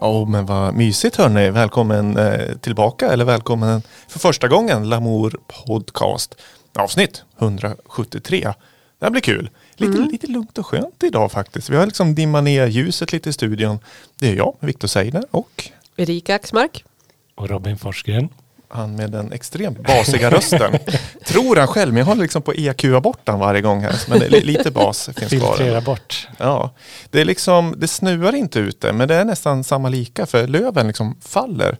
Oh, men vad mysigt hörni. Välkommen eh, tillbaka eller välkommen för första gången Lamour Podcast avsnitt 173. Det här blir kul. Lite, Mm. lite lugnt och skönt idag faktiskt. Vi har liksom dimmat ner ljuset lite i studion. Det är jag, Viktor Seidner och Erika Axmark. Och Robin Forsgren. Han med den extremt basiga rösten. Tror han själv, men jag håller liksom på EQ bort han varje gång här. Men det är li- lite bas finns kvar. Filtrera bort. Ja, det är liksom, det snuar inte ute, men det är nästan samma lika för löven liksom faller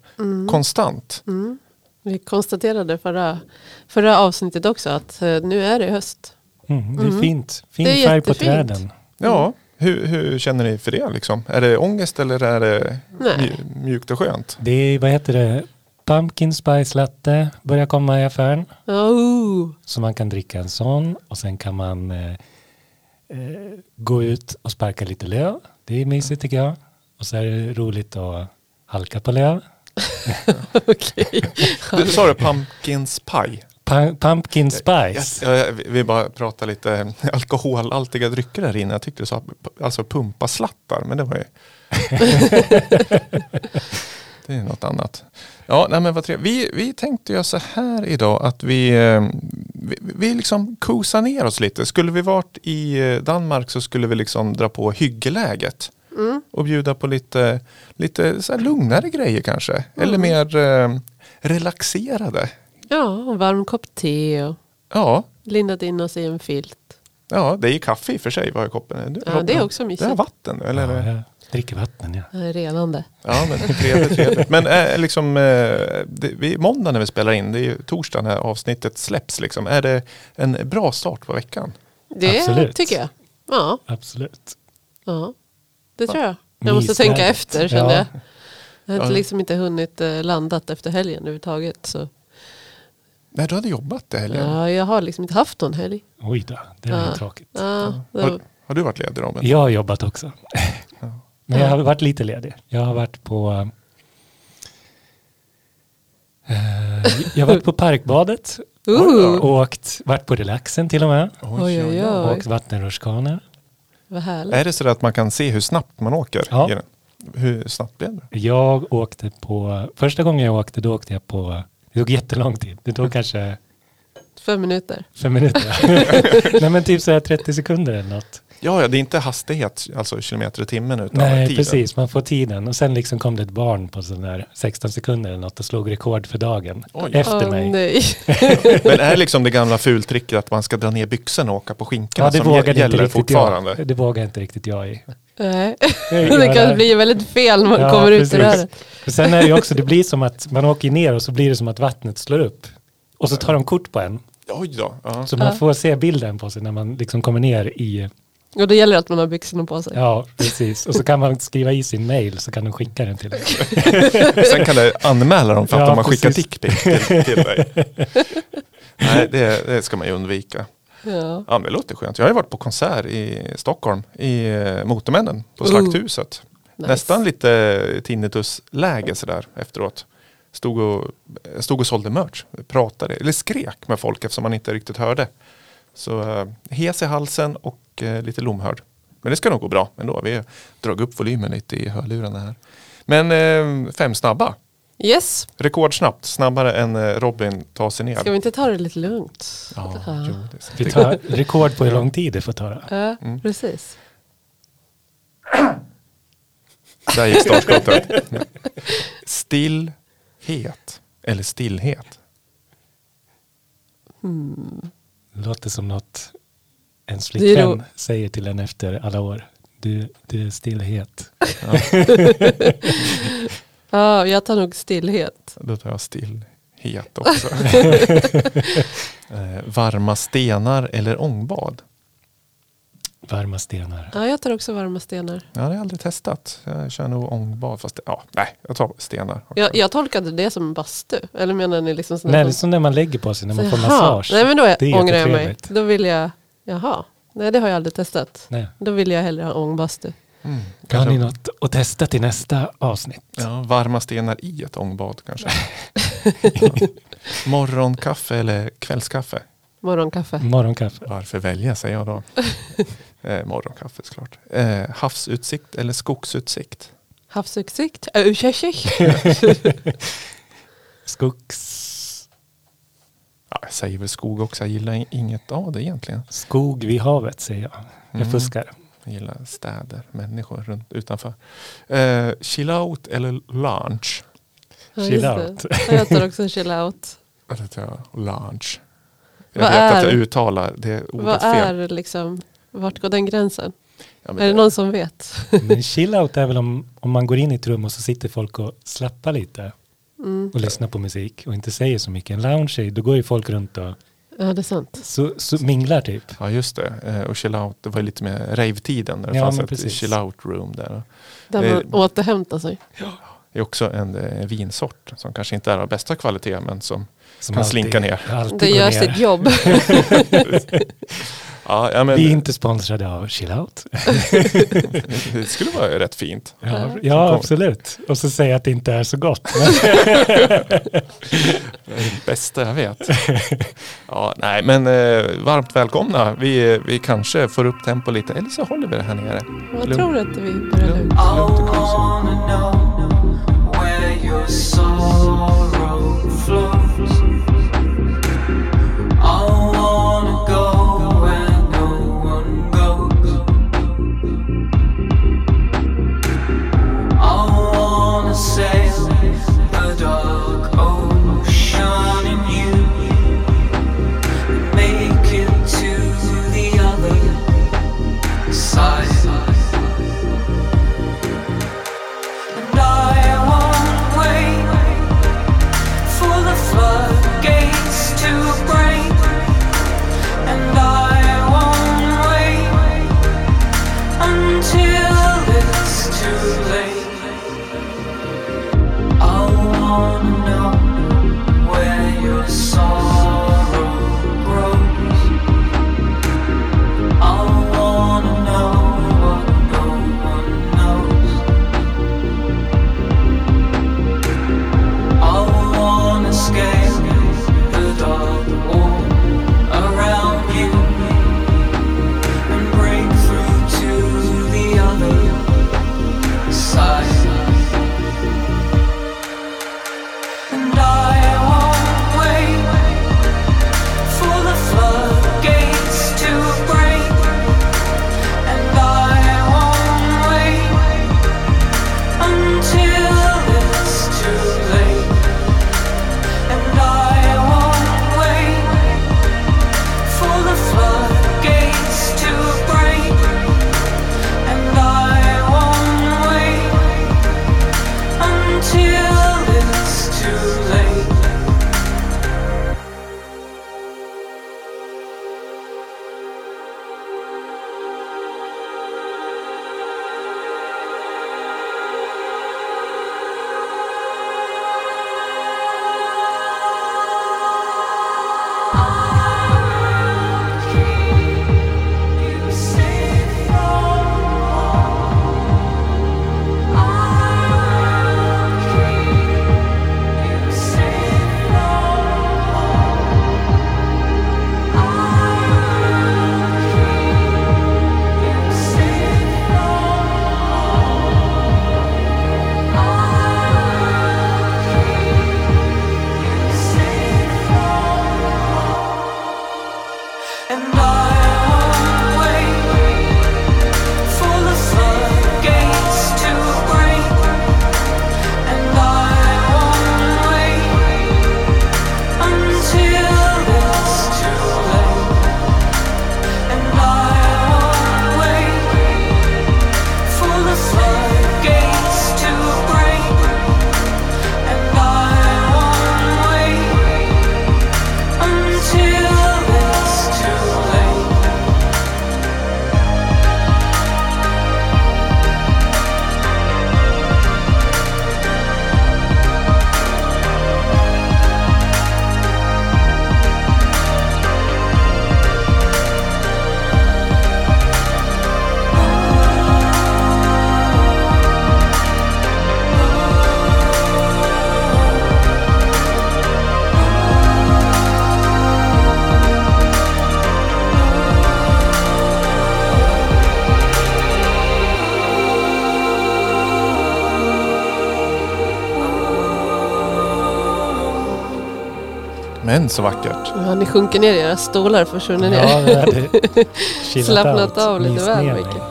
konstant. Mm. Vi konstaterade förra, förra avsnittet också att eh, nu är det höst. Mm, det är Mm. fint. Fin Det är färg på jättefint. träden. Ja, hur, hur känner ni för det liksom? Är det ångest eller är det mjukt och skönt? Det är, vad heter det, pumpkin spice latte börjar komma i affären. Oh. Så man kan dricka en sån och sen kan man eh, eh, gå ut och sparka lite löv. Det är mysigt tycker jag. Och så är det roligt att halka på löv. Okej. Du sa det pumpkins pie? Pu- pumpkin spice. jag, jag vill bara prata lite alkoholhaltiga drycker där inne. Jag tyckte du sa alltså pumpaslattar, men det var ju... det är något annat. Ja, nej men vad trevligt. Vi, vi tänkte göra så här idag att vi, eh, vi, vi liksom kosar ner oss lite. Skulle vi varit i eh, Danmark så skulle vi liksom dra på hyggeläget Mm. och bjuda på lite, lite så här lugnare grejer kanske. Eller mer eh, relaxerade. Ja, en varm kopp te och Ja, lindat in oss i en filt. Ja, det är ju kaffe i och för sig. Vad är koppen? Du, Ja, det är också Det är mysigt. vatten eller? Ja, jag dricker vatten ja. Det är renande. Ja, men trevligt, trevligt. Men äh, liksom, äh, det, vi, måndag när vi spelar in, det är ju torsdag när avsnittet släpps. Liksom. Är det en bra start på veckan? Det Absolut. tycker jag. Ja, Absolut. ja, det tror jag. Jag måste Mysläget. tänka efter kände Ja. jag. Jag har Ja. liksom inte hunnit eh, landat efter helgen överhuvudtaget. Så. Nej, du hade jobbat det helgen. Ja, jag har liksom inte haft någon helg. Oj då, det är Ja. tråkigt. Ja, Har, var, har du varit ledig Robin? Jag har jobbat också. Men jag har varit lite ledig. Jag har varit på eh, jag har varit på Parkbadet uh, och åkt, varit på relaxen till och med. oj, oj, Och oj. åkt vattenrutschkana. Är det så att man kan se hur snabbt man åker? Ja. Hur snabbt blev det? Jag åkte på, första gången jag åkte då åkte jag på, det tog jättelång tid. Det tog kanske Fem minuter. fem minuter. Nej men typ så här 30 sekunder eller något. Ja, ja, det är inte hastighet, alltså kilometer i timmen utan Nej tiden. precis, man får tiden. Och sen liksom kom det ett barn på sån där 16 sekunder eller något och slog rekord för dagen. Oj. Efter Åh, mig. nej. Men är det liksom det gamla fultricket att man ska dra ner byxorna och åka på skinkorna Ja, det som vågade inte gäller riktigt fortfarande? jag. Det vågar inte riktigt jag i. Nej. Det kan bli väldigt fel när man Ja, kommer ut precis. ur det här. Sen är det ju också, det blir som att man åker ner och så blir det som att vattnet slår upp. Och så tar de kort på en. Oj då. Ja. Så man får se bilden på sig när man liksom kommer ner i, Och då gäller det att man har byxorna på sig. ja precis. Och så kan man skriva i sin mail så kan de skicka den till dig. Sen kan det anmäla dem för att Ja, de har skickat dickpic till, till dig. Nej, det, det ska man ju undvika. Ja. Ja, men det låter skönt. Jag har ju varit på konsert i Stockholm i eh, Motormännen på Oh. Slakthuset. Nice. Nästan lite tinnitusläge sådär efteråt. Stod och, stod och sålde merch, pratade, eller skrek med folk eftersom man inte riktigt hörde. Så uh, hes i halsen och eh, lite lomhörd. Men det ska nog gå bra ändå. Vi dragit upp volymen lite i hörlurarna här. Men eh, fem snabba. Yes, Rekordsnabbt, snabbare än eh, Robin tar sig ner. ska vi inte ta det lite lugnt? Ja, Ja. jo, Vi tar rekord på hur lång tid det får ta. Ja, Mm. precis. Där gick startskottet. Stillhet. Eller stillhet. Hmm. Låter som något ens är flickvän säger till en efter alla år. Du, du är stillhet. Ja, jag tar nog stillhet. Då tar jag stillhet också. eh, varma stenar eller ångbad? Varma stenar. Ja, jag tar också varma stenar. Ja, det har jag aldrig testat. Jag kör nog ångbad. Fast ja, nej, jag tar stenar. Jag, jag tolkade det som en bastu. Eller menar ni liksom Nej, här det är som- som när man lägger på sig när man får massage. Nej, men då är ångrar jag mig. Då vill jag, jaha. Nej, det har jag aldrig testat. Nej. Då vill jag hellre ha ångbastu. Mm, Har kanske- ni något att testa till nästa avsnitt? Ja, varma stenar i ett ångbad kanske. ja. Morgonkaffe eller kvällskaffe? Morgonkaffe. Morgonkaffe. Varför välja säger jag då. eh, morgonkaffe såklart. Eh, havsutsikt eller skogsutsikt? Havsutsikt. Äh. Skogs... Ja, jag säger väl skog också. Jag gillar inget av det egentligen. Skog vid havet säger jag. Jag Mm. fuskar. Jag gillar städer, människor runt utanför. Eh, chill out eller lounge? Ja, Chill det. out. Jag heter också chill out. Eller tror jag, lounge. Jag Vad vet att jag är- uttalar det ordet Vad fel. är liksom, vart går den gränsen? Ja, Är det någon som vet? Men chill out är väl om, om man går in i ett rum och så sitter folk och slappar lite Mm. och lyssnar på musik och inte säger så mycket. En lounge, då går ju folk runt och Ja, det är sant. så, så minglar typ. Ja just det. Eh, och chill out, det var lite mer rave-tiden. Där det Ja, fanns ett precis. chill out room där. Där Eh, man återhämtar sig. Det är också en eh, vinsort som kanske inte är av bästa kvalitet men som Som Kan slinka ner. alltid Det gör ner. sitt jobb. Ja, ja, men Vi är inte sponsrade av chill out. det skulle vara rätt fint. Ja, Ja. absolut. Och så säga att det inte är så gott. Det är det bästa jag vet. Ja, nej, men eh, varmt välkomna. Vi, vi kanske får upp tempo lite eller så håller vi det här nere. Jag Lugn. tror att vi börjar Lugnt, lugnt och känns så vackert. Ja, ni sjunker ner i era stolar och försvunnit ner. Ja, det Slappnat av lite väl mycket.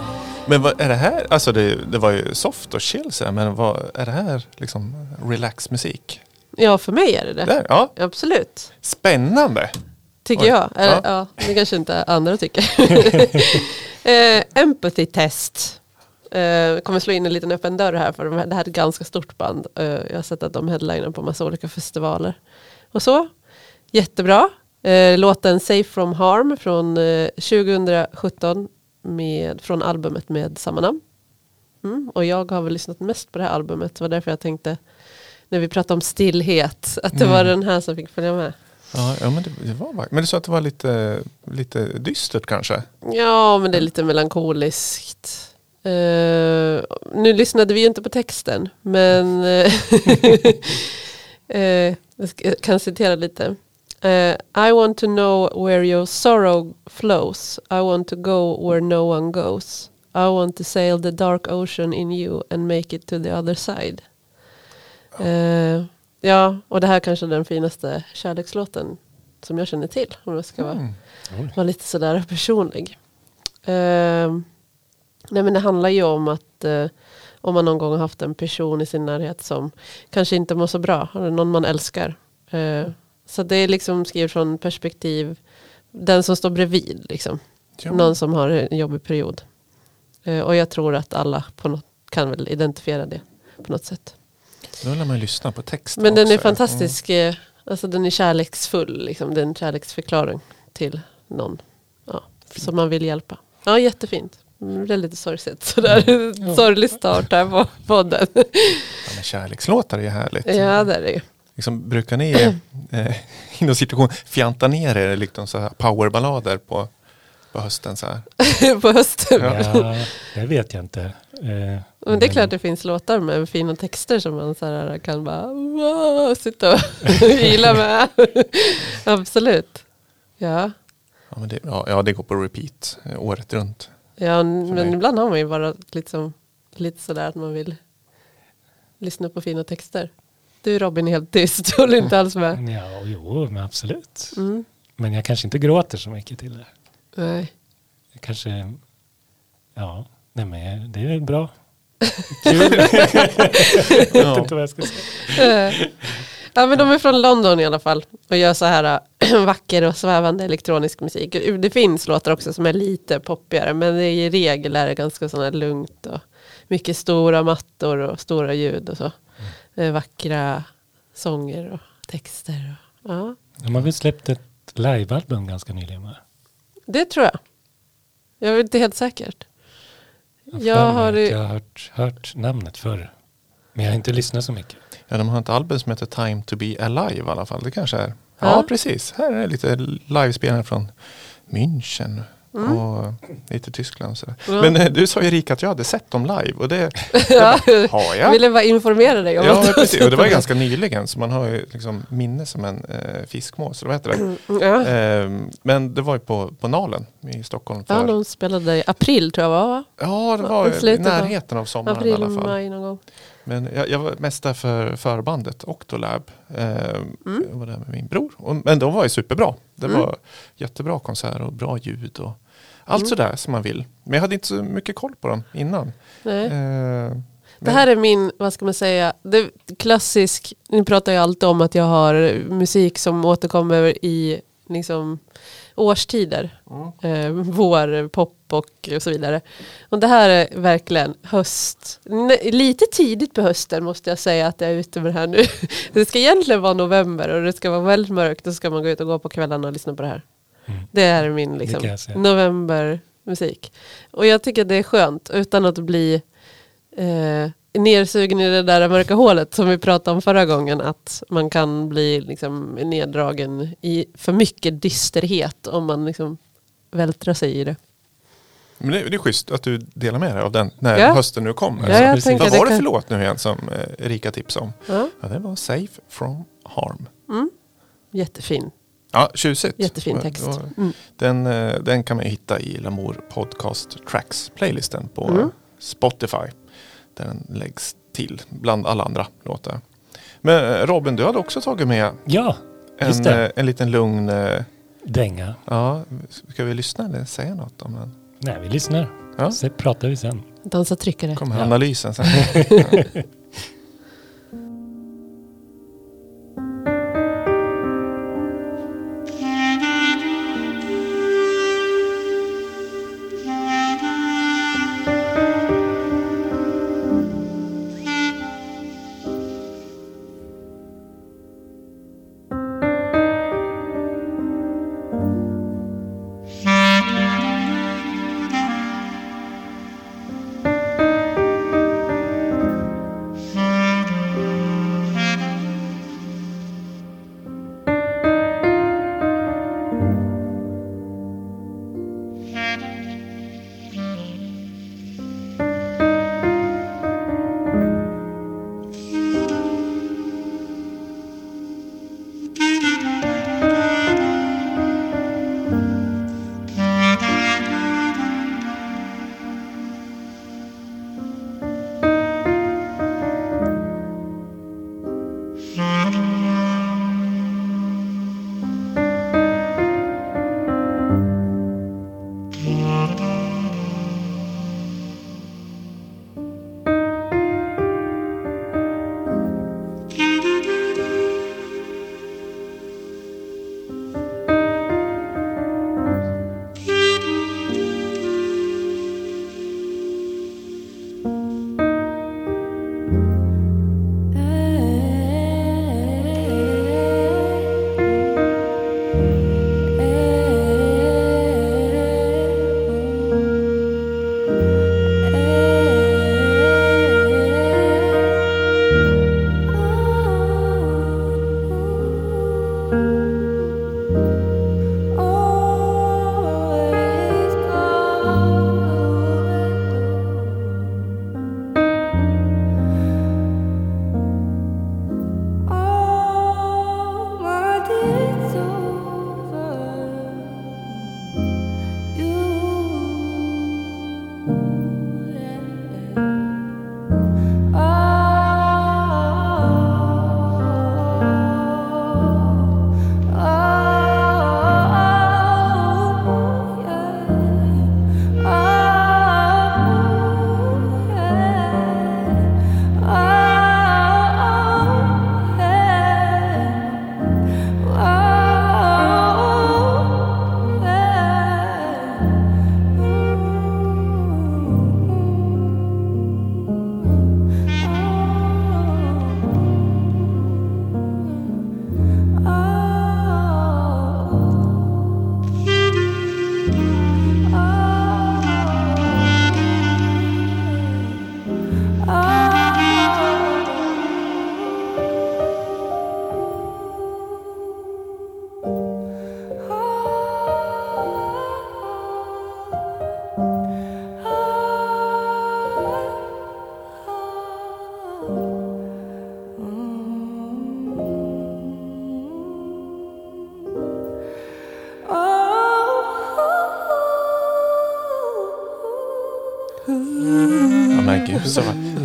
Men vad är det här? Alltså det, det var ju soft och chill så här, men vad är det här liksom relaxmusik? Ja, för mig är det det. Där, ja, Absolut. spännande. Tycker Oj. jag. Eller, Ja. ja. det kanske inte andra tycker. eh, empathy test. Eh, kommer slå in en liten öppen dörr här för de här, det här är ett ganska stort band. Eh, jag har sett att de headliner på massa olika festivaler. Och så. Jättebra. Eh, låten Safe from Harm från eh, 2017 med, från albumet med samma namn. Mm, och jag har väl lyssnat mest på det här albumet. Det var därför jag tänkte när vi pratade om stillhet att det var Mm. den här som fick följa med. Ja, ja men det, det var. Men du sa att det var lite, lite dystert kanske? Ja, men det är lite melankoliskt. Eh, nu lyssnade vi ju inte på texten, men eh, eh, jag ska- jag kan citera lite. Eh, I want to know where your sorrow flows. I want to go where no one goes. I want to sail the dark ocean in you and make it to the other side. Eh, ja, och det här kanske är den finaste kärlekslåten som jag känner till. Om jag ska vara Mm. Vara lite sådär personlig. Ehm, nej men det handlar ju om att eh, om man någon gång har haft en person i sin närhet som kanske inte mår så bra, eller någon man älskar. Eh, så det är liksom skrivet från perspektiv den som står bredvid, liksom. Ja. någon som har en jobbig period. Eh, och jag tror att alla på något, kan väl identifiera det på något sätt. Då vill man lyssna på texten Men den är också. fantastisk. eh, Alltså den är kärleksfull. Liksom. Det är en kärleksförklaring till någon ja, som man vill hjälpa. Ja, jättefint. Mm, Det är lite sorgset. Sådär. Ja. Sorglig start här på podden. Ja, men kärlekslåtar är ju härligt. ja, det är det ju. Liksom, brukar ni eh, inom situation fjanta ner er liksom så här powerballader på, på hösten så här? på hösten. Ja. Ja, det vet jag inte. Eh, Men det är klart det finns låtar med fina texter som man så här kan bara wow, sitta och gilla med. Absolut. Ja. Ja, men det, ja, ja, det går på repeat eh, året runt. Ja, men mig. ibland har man ju bara liksom, lite sådär att man vill lyssna på fina texter. Du Robin är helt tyst, håller inte alls med. Ja, jo, men absolut. Mm. Men jag kanske inte gråter så mycket till det. Nej. Jag kanske, ja, nej men det är bra. Kul. jag vet inte vad jag ska säga. Eh, Ja men de är från London i alla fall och gör så här äh, vacker och svävande elektronisk musik. Det finns låtar också som är lite poppigare men det är i regel är det ganska sådana lugnt och mycket stora mattor och stora ljud och så. Eh, Vackra sånger och texter. Och, ja, De har väl släppt ett livealbum ganska nyligen va? det tror jag. Jag är inte helt säkert. Jag mig har jag har hört, hört namnet förr. Men jag har inte lyssnat så mycket. Ja, de har ett album som heter Time to be alive i alla fall. Det kanske är. Ja, Ja. precis. Här är lite livespelningar från München och lite Tyskland. Och sådär. Mm. Men eh, du sa ju Erika att jag hade sett dem live och det Ja. har Jag ville bara informera dig om Ja, att precis. Och det var ganska nyligen så man har ju liksom minne som en eh, fiskmås. Vad heter det? dem. Ja. Ehm, men det var ju på, på Nalen i Stockholm. För, ja, de spelade i april tror jag va? det Ja, var i i närheten av sommaren i April, alla fall. maj någon gång. Men jag, jag var mest där för förbandet Octolab. Ehm, Mm. Jag var där med min bror. Och, men de var ju superbra. Det Mm. var jättebra konsert och bra ljud. Och allt Mm. sådär som man vill. Men jag hade inte så mycket koll på dem innan. Ehm, Det här är min, vad ska man säga, det, klassisk, ni pratar ju alltid om att jag har musik som återkommer i liksom, årstider. Eh, vår, pop och, och så vidare. Och det här är verkligen höst. Lite tidigt på hösten måste jag säga att jag är ute med det här nu. Det ska egentligen vara november och det ska vara väldigt mörkt och så ska man gå ut och gå på kvällarna och lyssna på det här. Mm. Det är min liksom, novembermusik. Och jag tycker det är skönt utan att bli eh, nersugen i det där mörka hålet som vi pratade om förra gången. Att man kan bli liksom, neddragen i för mycket dysterhet om man liksom vältrar sig i det. Men det, det är schysst att du delar med dig av den när Ja. hösten nu kommer. Ja, Vad det var det kan- för låt nu igen som eh, Erika tipsade om? Ja, Ja, det var Safe from Harm. mm. Jättefin, Ja, tjusigt. jättefin text. Mm. Den, eh, den kan man ju hitta i Lamour Podcast Tracks playlisten på Mm. Spotify. Där den läggs till bland alla andra låtar. Men eh, Robin, du hade också tagit med Ja, En, en liten lugn, Dänga. ja, ska vi lyssna eller säga något om den? Nej, vi lyssnar. Ja. Så pratar vi sen. Dansa tryckare. Kommer Ja. analysen sen.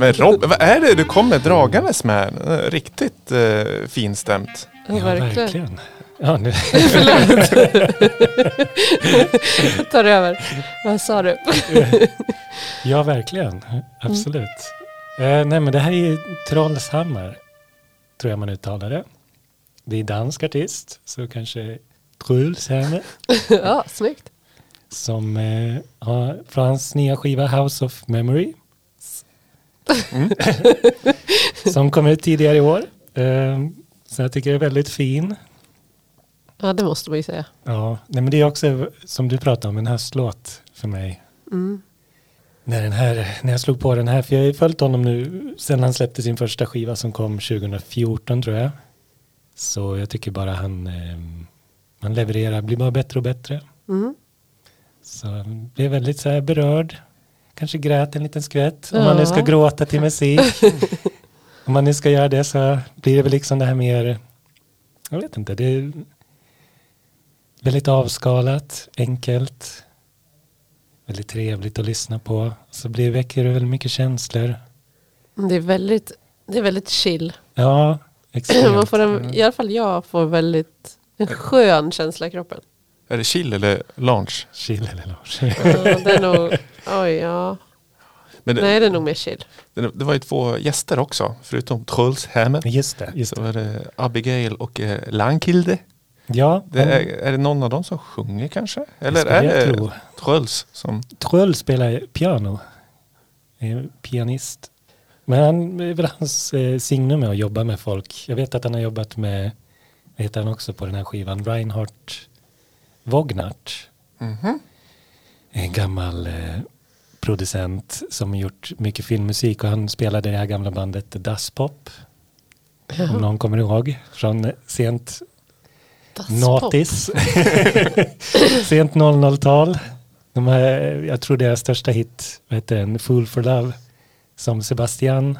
så. Men Rob, vad är det du kommer dragandes med? Riktigt eh, finstämt. Ja, verkligen. Ja, nu, Förlåt. Tar över. Vad sa du? ja, verkligen. Absolut. Eh, nej, men det här är Trollshammar, tror jag man uttalar det. Det är dansk artist, så kanske Trollshammar, ja, snyggt. som eh, har från hans nya skiva House of Memory. Som kom ut tidigare i år. Eh, så jag tycker det är väldigt fin. Ja, det måste man ju säga. Ja, nej, men det är också som du pratade om en höstlåt för mig. Mm. När, den här, när jag slog på den här, för jag har ju följt honom nu sen han släppte sin första skiva som kom 2014 tror jag. Så jag tycker bara han, eh, han levererar, blir bara bättre och bättre. Mm. Så jag blev väldigt så här berörd. Kanske grät en liten skvätt om man nu ska Ja. gråta till musik. om man nu ska göra det så blir det väl liksom det här mer, jag vet inte, det är väldigt avskalat, enkelt, väldigt trevligt att lyssna på. Så blir, väcker det väldigt mycket känslor. Det är väldigt, det är väldigt chill. Ja, Extremt. Man får en, I alla fall jag får väldigt en skön känsla i kroppen. Är det chill eller lounge? Chill eller Lars. Ja, det är nog, oj ja. Men det, Nej det är nog mer chill. det, det var ju två gäster också, förutom Truls Hammer. Just det. Just Så det. var det Abigail och eh, Lankilde. Ja, Det är, är det någon av dem som sjunger kanske? Eller är det tro. Truls som... Trull spelar piano. Är pianist. Men han är väl hans eh, signum med att jobba med folk. Jag vet att han har jobbat med, vad heter han också på den här skivan, Reinhard Wognart. Mhm. En gammal eh, producent som gjort mycket filmmusik och han spelade i det här gamla bandet Das Pop. Om någon kommer ihåg från sent Das. Sent 00-tal. De här, jag tror deras största hit, vad heter den, Fool for Love, som Sebastian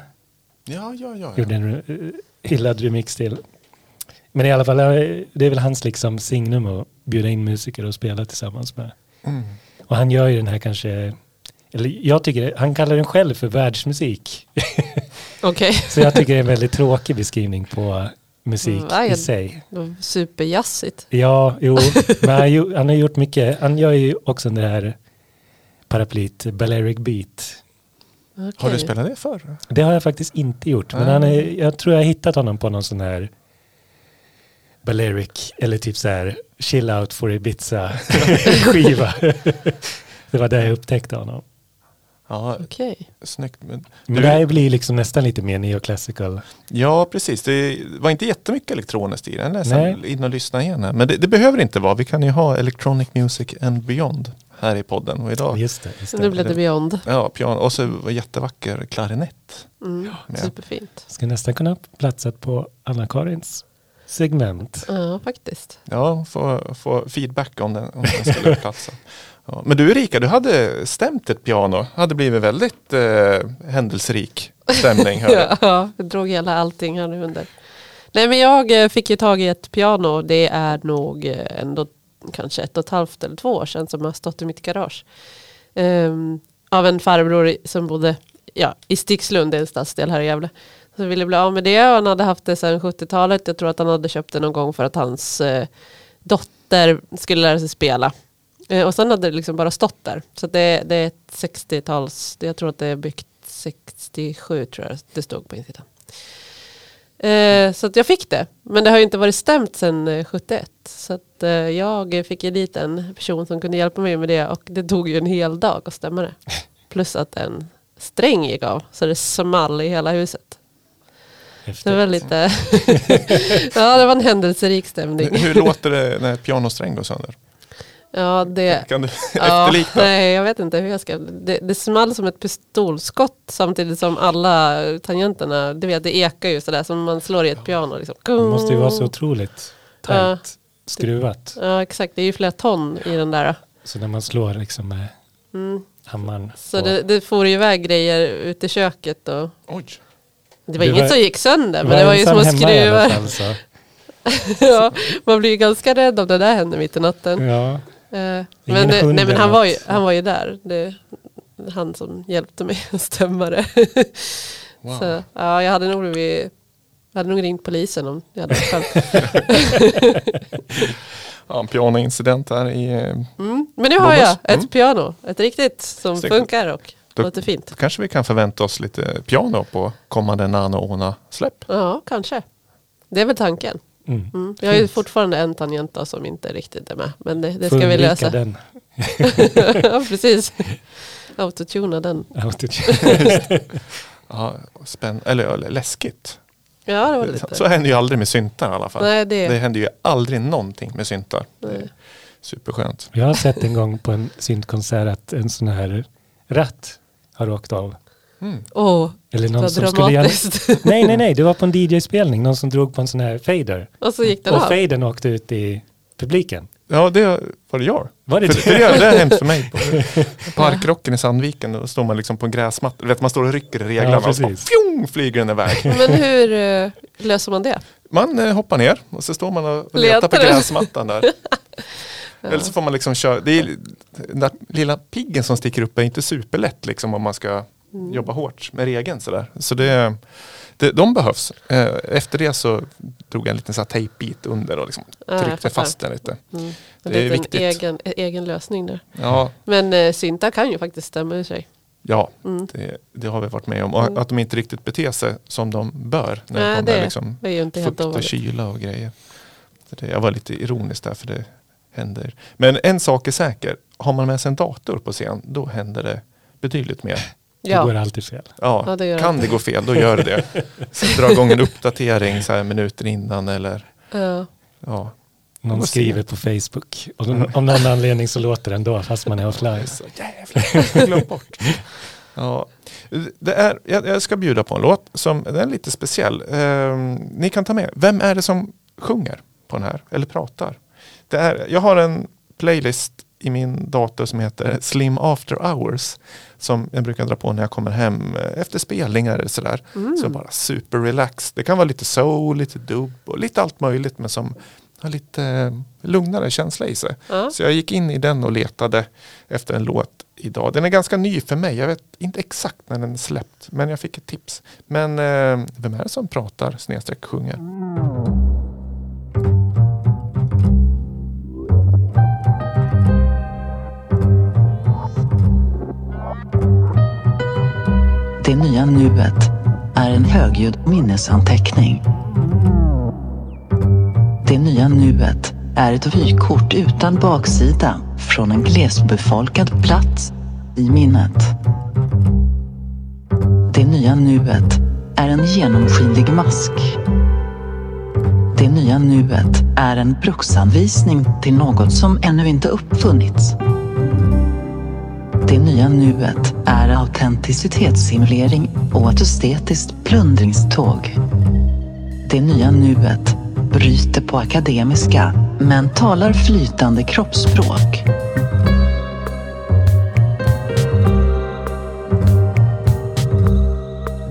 Ja, ja, ja. gjorde en uh, hyllad remix till. Men i alla fall, eh, det är väl hans liksom signum att bjuda in musiker och spela tillsammans med. Mm. Och han gör ju den här kanske, eller jag tycker, han kallar den själv för världsmusik. Okej, Så jag tycker det är en väldigt tråkig beskrivning på musik Vad i sig. superjazzigt. Ja, jo, men han, har gjort mycket. Han gör ju också det här paraplyt, Balearic Beat. Har Okej. du spelat det förr? Det har jag faktiskt inte gjort, men Ah. han är, jag tror jag har hittat honom på någon sån här Balearic, eller typ så här Chill Out for Ibiza skiva. det var där jag upptäckte honom. Ja, Okej. snyggt. Men, Men Du- det här blir liksom nästan lite mer neoclassical. ja, precis. Det var inte jättemycket elektroniskt i den. Jag in och lyssna igen här. Men det, det behöver inte vara. Vi kan ju ha Electronic Music and Beyond här i podden. Och idag, Just det. Just Nu blev det Beyond. ja, piano. Och så var jättevacker klarinett. Mm. Ja. Superfint. Ska nästan kunna platsat på Anna-Karins segment. Ja, faktiskt. Ja, få, få feedback om den, om den skulle platsa. Ja. Men du Erika, du hade stämt ett piano. Hade blivit väldigt eh, händelserik stämning. jag. Ja, jag drog hela allting här nu under. Nej men jag eh, fick ju tag i ett piano. Det är nog eh, ändå kanske ett och ett halvt eller två år sedan som har stått i mitt garage. Ehm, av en farbror som bodde ja, i Stixlund, en stadsdel här i Gävle. Så ville bli av med det och han hade haft det sedan 70-talet. Jag tror att han hade köpt det någon gång för att hans eh, dotter skulle lära sig spela. Eh, och sen hade det liksom bara stått där. Så det, det är ett 60-tals, jag tror att det är byggt 67 tror jag det stod på insidan. Eh, så jag fick det. Men det har ju inte varit stämt sedan eh, 71. Så att eh, jag fick ju dit en person som kunde hjälpa mig med det och det tog ju en hel dag att stämma det. Plus att en sträng gick av så det small i hela huset. Häftigt. Det var lite, ja det var en händelserik stämning. Hur, hur låter det när ett pianosträng går sönder? Ja, det, Kan du ja, efterlikna? nej, jag vet inte hur jag ska. Det, det small som ett pistolskott samtidigt som alla tangenterna, du vet det ekar ju sådär som man slår i ett piano. Liksom. Det måste ju vara så otroligt tajt Ja. skruvat. Ja exakt, det är ju flera ton i den där. Så när man slår liksom med Mm. hammaren. Så det, det får iväg grejer ut i köket och Oj. Det var Det inget var- som gick sönder men det var ju små skruvar. fall, så. ja, man blir ju ganska rädd om det där händer mitt i natten. Ja, Eh, men, det- nej, men han, var ju, han var ju där. Det, han som hjälpte mig att stämma det. Wow. Så, ja, jag hade nog blivit, jag hade nog ringt polisen om jag hade varit. Ja, en pianoincident här i... eh, Mm. Men nu har jag ett Mm. piano, ett riktigt som Snyggt. funkar och Då- låter fint. Kanske vi kan förvänta oss lite piano på kommande Nano Ona släpp. Ja, kanske. Det är väl tanken. mm. Mm. Jag har ju fortfarande en tangent då som inte riktigt är med. Men det, det ska vi lösa. Den. ja, precis. Autotuna den. Ja, spänn eller, eller läskigt. Ja, det var Så, lite. så händer ju aldrig med syntar i alla fall. Nej, det, Det händer ju aldrig någonting med syntar. Superskönt. Jag har sett en gång på en syntkonsert att en sån här ratt har åkt av. Mm. Åh, Eller någon som skulle göra... dramatiskt. Nej, nej, nej, det var på en DJ-spelning. Någon som drog på en sån här fader. Och så gick den Och av. fadern åkte ut i publiken. Ja, det var det jag. Var det För, det, det har hänt för mig. På parkrocken i Sandviken, då står man liksom på en gräsmatta. Vet, man står och rycker i reglarna Ja, och så fjong, flyger den iväg. Men hur eh, löser man det? Man eh, hoppar ner och så står man och letar Letar på gräsmattan där. Eller så får man liksom köra. Det är, den där lilla piggen som sticker upp är inte superlätt liksom om man ska Mm. jobba hårt med regeln sådär. Så det, det, de behövs. Eh, Efter det så drog jag en liten så här tejpbit under och liksom Ja, tryckte fast den lite. Mm. Det är liten viktigt. egen, egen lösning där. Ja, Men eh, syntar kan ju faktiskt stämma i sig. ja Mm. det, det har vi varit med om. Och Mm. att de inte riktigt beter sig som de bör. När Nej, det kommer liksom Det är ju inte helt fukt och kyla och grejer. Så det, jag var lite ironisk där för det händer. Men en sak är säker. Har man med sig en dator på scen då händer det betydligt mer. Det går Ja, alltid fel. Ja, Ja, det gör kan det. det gå fel då gör det det. Så dra igång en uppdatering så här minuter innan eller ja. ja. Någon skriver på Facebook och om någon anledning så låter den då fast man är offline. Så jävlar, glömt bort. Ja, det är, jag, jag ska bjuda på en låt som den är lite speciell. Ehm, ni kan ta med, vem är det som sjunger på den här? Eller pratar? Det är, jag har en playlist i min dator som heter Slim After Hours. Som jag brukar dra på när jag kommer hem eh, efter spelningar eller sådär. Mm. Så bara super relaxed. Det kan vara lite soul, lite dub och lite allt möjligt men som har lite eh, lugnare känsla i sig. Ja. Så jag gick in i den och letade efter en låt idag. Den är ganska ny för mig. Jag vet inte exakt när den är släppt. Men jag fick ett tips. Men eh, vem är det som pratar snedstreck sjunger? Det nya nuet är en högljudd minnesanteckning. Det nya nuet är ett vykort utan baksida från en glesbefolkad plats i minnet. Det nya nuet är en genomskinlig mask. Det nya nuet är en bruksanvisning till något som ännu inte uppfunnits. Det nya nuet är autenticitetssimulering och ett estetiskt plundringståg. Det nya nuet bryter på akademiska men talar flytande kroppsspråk.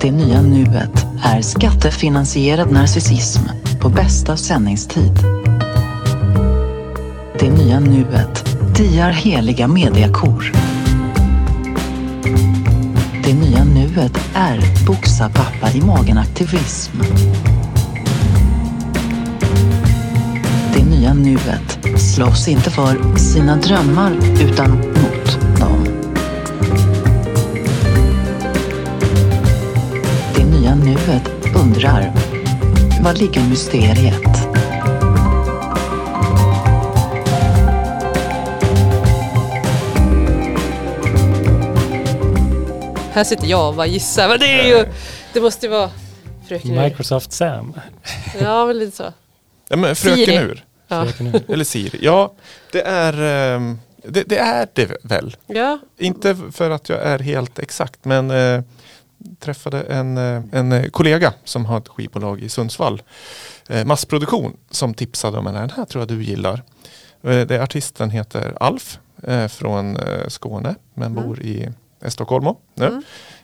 Det nya nuet är skattefinansierad narcissism på bästa sändningstid. Det nya nuet diar heliga mediakor. Det nya nuet är boxa pappa i magen-aktivism. Det nya nuet slåss inte för sina drömmar utan mot dem. Det nya nuet undrar, vad ligger mysteriet? Här sitter jag och bara gissar. Men det är ju... Det måste ju vara Fröken Ur. Microsoft Sam. Ja, väl lite så. Ja, men Fröken Siri. Ur. Ja. Fröken Ur. Eller Siri. Ja, det är, ehm, det, det är det väl. ja. Inte för att jag är helt exakt men eh, träffade en, eh, en eh, kollega som har ett skivbolag i Sundsvall. Eh, massproduktion som tipsade om den här. Den här tror jag du gillar. Eh, det, artisten heter Alf eh, från eh, Skåne men Mm. bor i Stockholm nu. Mm.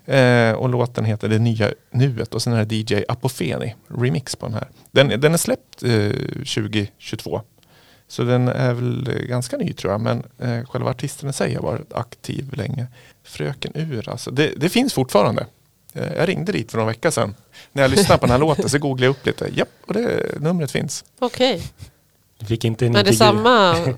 Eh, och låten heter Det nya nuet och sen är det DJ Apofeni remix på den här. Den, den är släppt eh, 2022. Så den är väl ganska ny tror jag. Men eh, själva artisten i sig har varit aktiv länge. Fröken Ur alltså. Det, det finns fortfarande. Eh, jag ringde dit för några veckor sedan. När jag lyssnade på den här låten så googlade jag upp lite. Japp, och det numret finns. Okej. Du fick inte en Men det är samma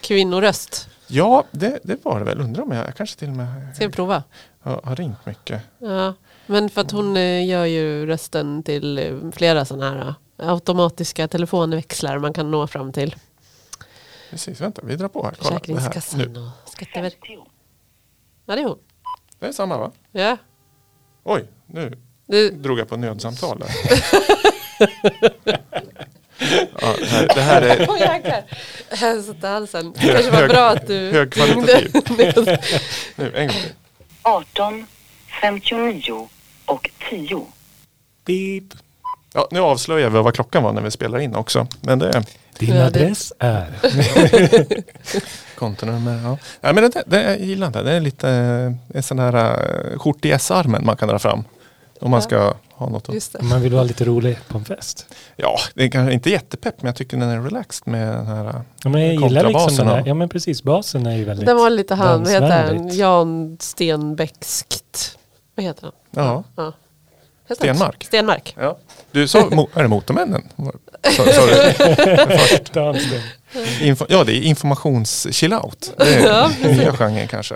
kvinnoröst. Ja, det, det var det väl. Undrar om jag kanske till och med Ska vi prova? har, har ringt mycket. Ja. Men för att hon eh, gör ju rösten till eh, flera sådana här eh, automatiska telefonväxlar man kan nå fram till. Precis, vänta, vi drar på här. Kolla, det, här. Nu. Och Skatteverket. Ja, det är hon. det är samma va? Ja. Oj, nu Du, drog jag på nödsamtal där. ja, det, här, det här är Åh jäklar. Jag satt i halsen. Det kanske var bra att du högkvalitativ. Nu, en gång till. 18, 59 och 10. Beep. Ja, nu avslöjar vi vad klockan var när vi spelar in också. Men det Din Ja, det- adress är. kontonummer. Ja. Nej, men det, det, jag gillar inte. Det är lite eh, en sån här uh, skjort i S-armen man kan dra fram. Om man Ja. ska ha något att... Just det. Man vill vara lite rolig på en fest. Ja, det är kanske inte jättepepp men jag tycker den är relaxed med den här. eh, Ja, men jag gillar liksom den här. Ja men precis, basen är ju väldigt Den var lite han, vad heter han? Jan Stenbeckskt. Vad heter han? Ja. Ja. Stenmark. Stenmark. ja. Du sa, är det Motormännen? Info, ja, det är informations-chillout. Det är den nya genren kanske.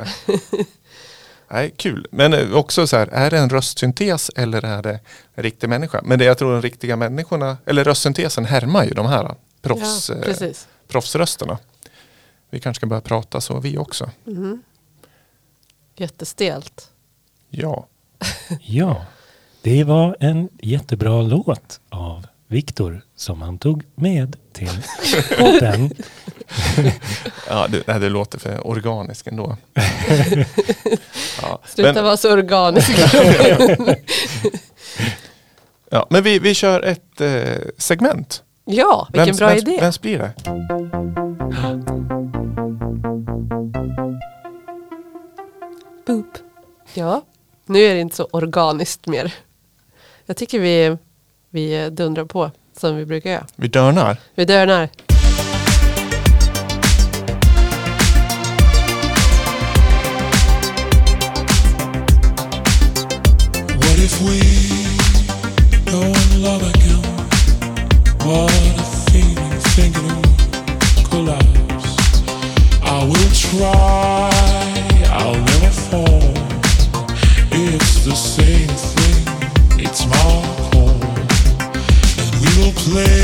Nej, kul. Men eh, också så här, är det en röstsyntes eller är det en riktig människa? Men det jag tror de riktiga människorna, eller röstsyntesen härmar ju de här proffs, Ja, eh, proffsrösterna. Vi kanske ska börja prata så vi också. Jättestelt. Ja, Ja, det var en jättebra låt av Viktor som han tog med till podden. ja det, det låter för organiskt ändå. ja, Sluta men, vara så organisk. ja, men vi, vi kör ett eh, segment. ja, vilken Vems- bra vems, idé. Vems blir det? Boop. Ja, nu är det inte så organiskt mer. Jag tycker vi, vi dundrar på som vi brukar göra. Vi dörnar. Vi dörnar. What if we go love again? What a feeling thinking would collapse. I will try, play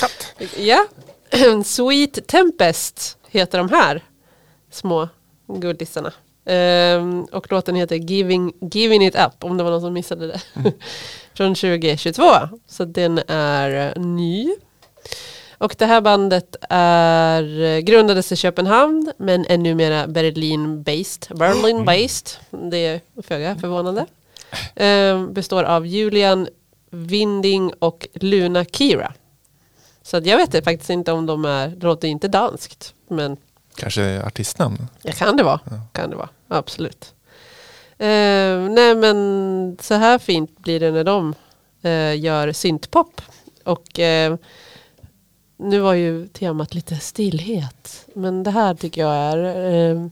katt. Ja. Sweet Tempest heter de här små guldisarna. Ehm, och låten heter Giving, Giving It Up, om det var någon som missade det. Från 2022. Så den är eh, ny. Och det här bandet är, eh, grundades i Köpenhamn men är numera Berlin-based. Berlin-based, det är föga förvånande. Eh, består av Julian Winding och Luna Kira. Så jag vet faktiskt inte om de är, det låter inte danskt. Men Kanske artistnamn? Ja, kan det vara. Kan det vara. Absolut. Eh, nej men så här fint blir det när de eh, gör syntpop. Och eh, nu var ju temat lite stillhet. Men det här tycker jag är eh,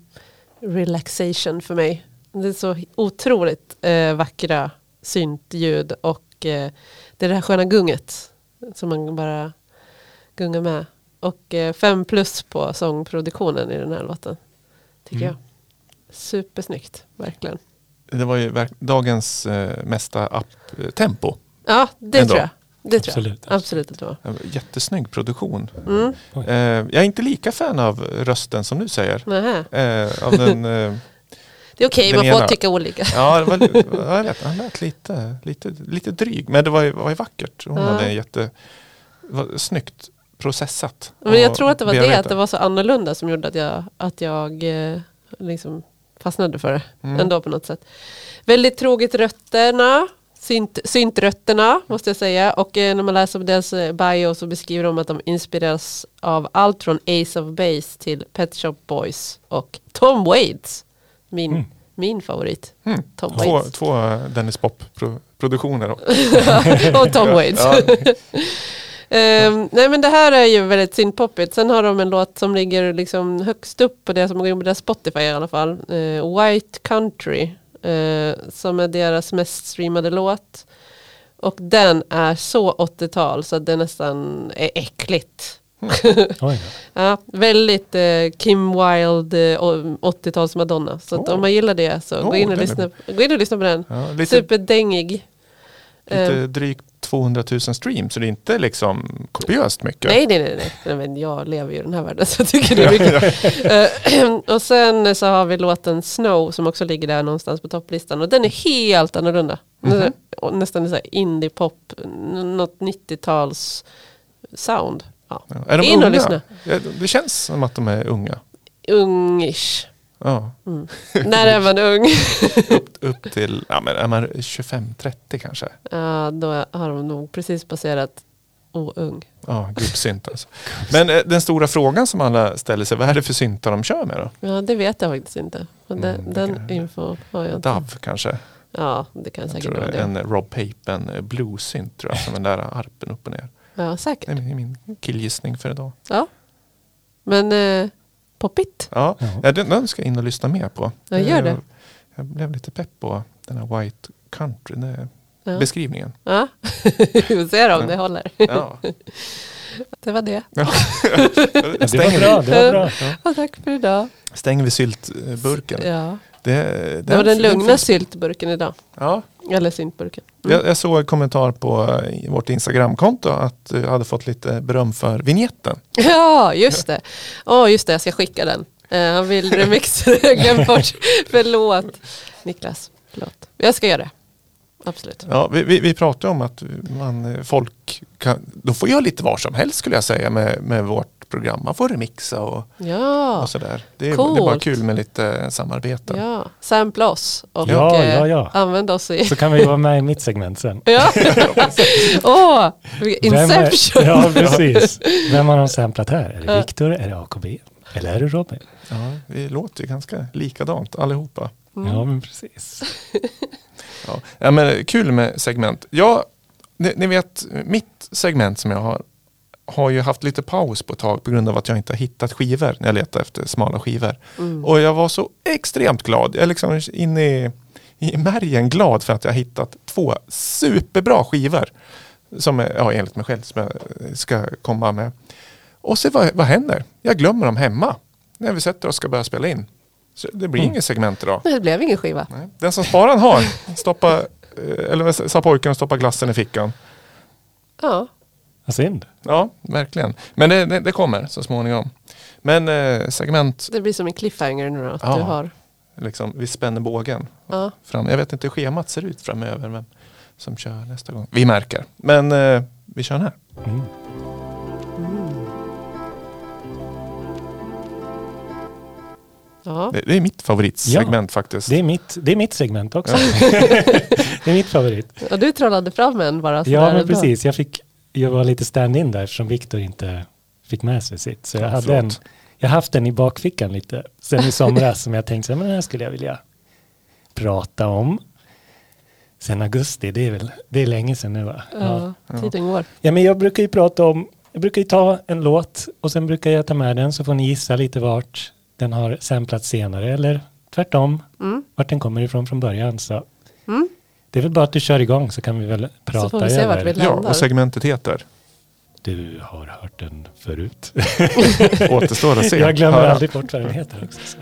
relaxation för mig. Det är så otroligt eh, vackra syntljud och eh, det är det här sköna gunget som man bara gungar med. Och eh, fem plus på sångproduktionen i den här låten. Tycker jag. Supersnyggt, verkligen. Det var ju verk- dagens eh, mesta app-tempo. Ja, det Ändå. tror jag. Det tror Absolut. jag. Absolut att det var. Jättesnygg produktion. Mm. Eh, jag är inte lika fan av rösten som du säger. Eh, av den, eh, Det är okej, Den man får ena. tycka olika. ja, det var, ja, jag vet, han lät lite, lite, lite dryg. Men det var ju, var ju vackert. Hon Ja. hade en jätte, var snyggt processat. Men jag tror att det var det, att det var så annorlunda som gjorde att jag, att jag eh, liksom fastnade för det. Mm. Ändå på något sätt. Väldigt troget rötterna. Synt, syntrötterna måste jag säga. Och eh, när man läser på deras eh, bio så beskriver de att de inspireras av allt från Ace of Base till Pet Shop Boys och Tom Waits. Min, Mm. min favorit. Mm. Tom Två, Waits. två Dennis Pop-produktioner. och Tom Waits. Ja, Ehm, nej men det här är ju väldigt synpoppigt. Sen har de en låt som ligger liksom högst upp på det som går in på deras Spotify i alla fall. Eh, White Country. eh, som är deras mest streamade låt. Och den är så 80-tal så att det nästan är äckligt. Då. Ja, väldigt eh, Kim Wilde eh, och 80-tals Madonna. Så Oh. om man gillar det så gå, Oh, in och är- lyssna, gå in och lyssna på den. ja, lite, Superdängig. lite Eh, drygt 200 000 streams. Så det är inte liksom kopiöst mycket. Nej, nej, nej, nej. men jag lever ju i den här världen så jag tycker det är mycket. Eh, och sen så har vi låten Snow som också ligger där någonstans på topplistan. Och den är helt annorlunda. Mhm. Och Nästan så här indie-pop, något 90-tals sound. Ja. Är de In och unga? lyssna. Ja, det känns som att de är unga. Ungish. Ja. När är man ung? Upp till, ja men är man 25-30 kanske? ja, då har de nog precis passerat oung. Ja, gubbsynt alltså. Men eh, den stora frågan som alla ställer sig, vad är det för syntar de kör med då? Ja, det vet jag faktiskt inte. Och den, Mm, den info har jag inte. Dove kanske? Ja, det kan Jag säkert tror vara det. en Rob Papen eh, bluesynt tror jag, som den där arpen upp och ner. Ja, säkert. Det är min- killgissning för idag. Ja. Men eh, poppigt. Ja, Ja. ja. den, den ska jag in och lyssna mer på. Ja, gör det. Jag, jag blev lite pepp på den här White Country, det, Ja. beskrivningen. Ja. Vi får se om det håller. Ja. Det var det. Ja, det var bra. Det var bra. Och tack för idag. stänger vi syltburken. Ja. Det, Det var den lugna syltburken idag. Ja, Eller syntburken. Mm. jag, jag såg en kommentar på eh, vårt Instagramkonto att du hade fått lite beröm för vignetten. Ja, just det. Åh, just det. Jag ska skicka den. Eh, han vill remixa det. Glömde bort. Förlåt. Niklas, förlåt. Jag ska göra det. Absolut. Ja, vi, vi, vi pratade om att man, eh, folk kan, de får göra lite var som helst skulle jag säga med, med vårt program. Man får remixa och, Ja, och sådär. Det är, det är bara kul med lite samarbete. ja. sampla oss och Ja, eh, ja, ja. använd oss i... Så kan vi vara med i mitt segment sen. Ja. Åh, är- Inception. Ja, precis. Vem har de samplat här? Är det. Viktor? Är det AKB? Eller är det Robin? Ja, vi låter ju ganska likadant allihopa. Mm. Ja, men precis. Ja. Ja, men kul med segment. Ja, ni, ni vet, mitt segment som jag har har ju haft lite paus på ett tag på grund av att jag inte har hittat skivor när jag letar efter smala skivor. Mm. Och jag var så extremt glad. Jag är liksom inne i, i märgen glad för att jag har hittat två superbra skivor. Som är, ja, enligt mig själv som jag ska komma med. Och se vad, vad händer? Jag glömmer dem hemma. När vi sätter oss och ska börja spela in. Så det blir Mm. inget segment idag. Nej, det blev ingen skiva. Nej. Den som sparar har. Stoppa, eh, eller sa pojken och stoppa glassen i fickan. Ja, Synd. Ja, verkligen. Men det, det, det, kommer så småningom. Men eh, segment... Det blir som en cliffhanger nu då, att ja, du har... Liksom, vi spänner bågen. Ja. Fram. Jag vet inte hur schemat ser ut framöver, Vem som kör nästa gång. Vi märker. Men eh, vi kör den här. Mm. Mm. Ja. Det, det, är mitt favoritsegment ja, faktiskt. Det är mitt, det är mitt segment också. det är mitt favorit. Och du trollade fram en bara. Ja, men precis. Jag fick jag var lite stand-in där eftersom Viktor inte fick med sig sitt. Så jag en, förlåt. jag har haft den i bakfickan lite sen i somras som jag tänkte, men den här skulle jag vilja prata om. Sen augusti, det är väl, det är länge sedan nu va? Ja. Ja, tiden går. ja, men jag brukar ju prata om, jag brukar ju ta en låt och sen brukar jag ta med den så får ni gissa lite vart den har samplats senare eller tvärtom, Mm. vart den kommer ifrån från början. Så Mm. Det är väl bara att du kör igång så kan vi väl prata får vi se över. vart vi Ja, landar. och segmentet heter Du har hört den förut. Återstår att se. jag glömmer Höra. aldrig bort vad den heter också. Så.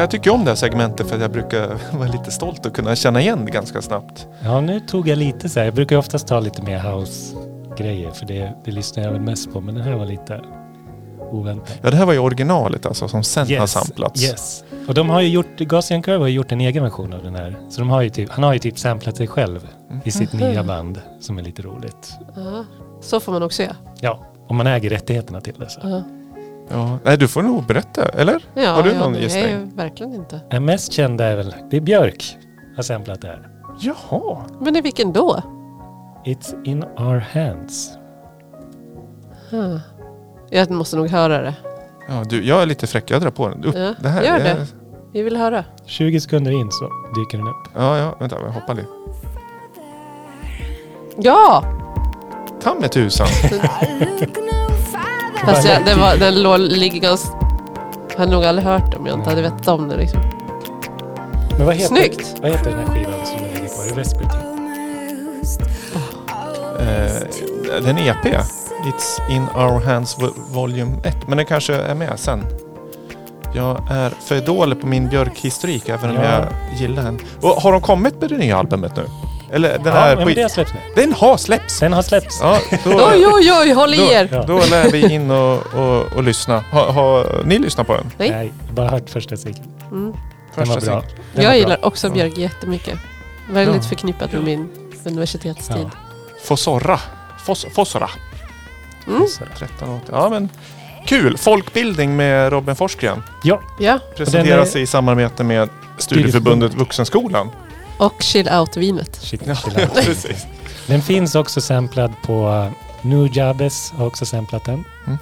Jag tycker om det här segmentet för att jag brukar vara lite stolt och kunna känna igen det ganska snabbt. Ja, nu tog jag lite så här. Jag brukar oftast ta lite mer house-grejer för det, det lyssnar jag väl mest på. Men den här var lite oväntat. Ja, det här var ju originalet alltså som sen har samplats. Yes. Och de har ju gjort, Gaussian Curve har ju gjort en egen version av den här. Så de har ju typ, han har ju typ samplat sig själv i sitt Mhm. nya band som är lite roligt. Ja. Så får man också göra. Ja, om man äger rättigheterna till det så. Ja, Ja. Nej, du får nog berätta, eller? ja, Har du ja, någon det är gissning? ju verkligen inte. Den mest kända är väl, det är Björk har samplat det här. Jaha. Men i vilken då? It's in our hands. Ja. Jag måste nog höra det. Ja, du, jag är lite fräck, jag drar på den. Upp, Ja, det här gör är- det. Vi vill höra. 20 sekunder in så dyker den upp. Ja, ja, vänta, jag hoppar lite. Ja! Ta med tusan. Fast jag, den, var, den låg, ligger ganska... Jag hade nog aldrig hört om jag inte hade vetat om det. Liksom. Men vad heter, Snyggt! Vad heter den här skivan som du lägger på? Är det Vespertine? Eh, den EP. It's in our hands vo- volume 1. Men den kanske är med sen. Jag är för dålig på min Björk-historik även om Ja. jag gillar den. Och har de kommit med det nya albumet nu? Eller den Ja, här men skit... det har släppts nu. Den har släppts! Den har släppts. Ja, då, Oj, oj, oj, håll i er! Ja. då lär vi in och, och, och lyssna. Har har ni lyssnat på den? Nej. Nej, bara hört första singeln. Mm. Den var Första bra. Den var Jag bra. gillar också Björk jättemycket. Väldigt Ja. förknippat med min universitetstid. Ja. Fossorra. Fos, Fossora. Mm. Så. 13 år. Ja men kul! Folkbildning med Robin Forsgren. Ja, Ja, Presenteras är- i samarbete med Studieförbundet Vuxenskolan. Och Chill Out-vinet. Ja, chill out. precis. Den finns också samplad på Nujabes har också samplat den. Mm.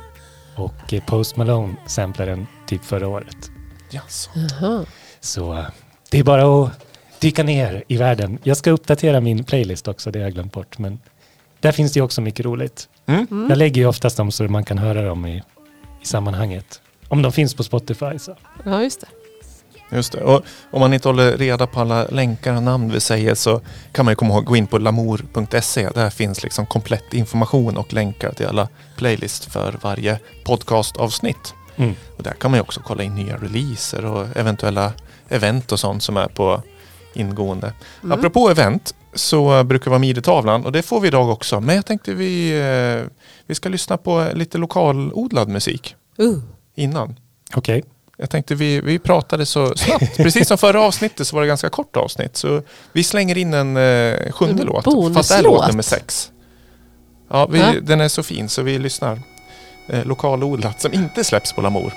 Och eh, Post Malone samplade den typ förra året. Jaså. Jaha. Så eh, det är bara att dyka ner i världen. Jag ska uppdatera min playlist också, det har jag glömt bort. Men där finns det också mycket roligt. Mm. Jag lägger ju oftast dem så man kan höra dem i, i sammanhanget. Om de finns på Spotify så. Ja, just det. Just det. Och om man inte håller reda på alla länkar och namn vi säger så kan man ju komma ihåg gå in på lamour.se. Där finns liksom komplett information och länkar till alla playlist för varje podcastavsnitt. Mm. Och där kan man ju också kolla in nya releaser och eventuella event och sånt som är på ingående. Mm. Apropå event så brukar det vara midetavlan och det får vi idag också. Men jag tänkte vi, eh, vi ska lyssna på lite lokalodlad musik Uh. innan. Okej. Jag tänkte vi, vi pratade så snabbt. Precis som förra avsnittet så var det ganska kort avsnitt. Så vi slänger in en eh, sjunde En låt. Fast det är låt nummer sex. Ja, vi, Ja. den är så fin så vi lyssnar. Eh, lokalodlat som inte släpps på Lamour.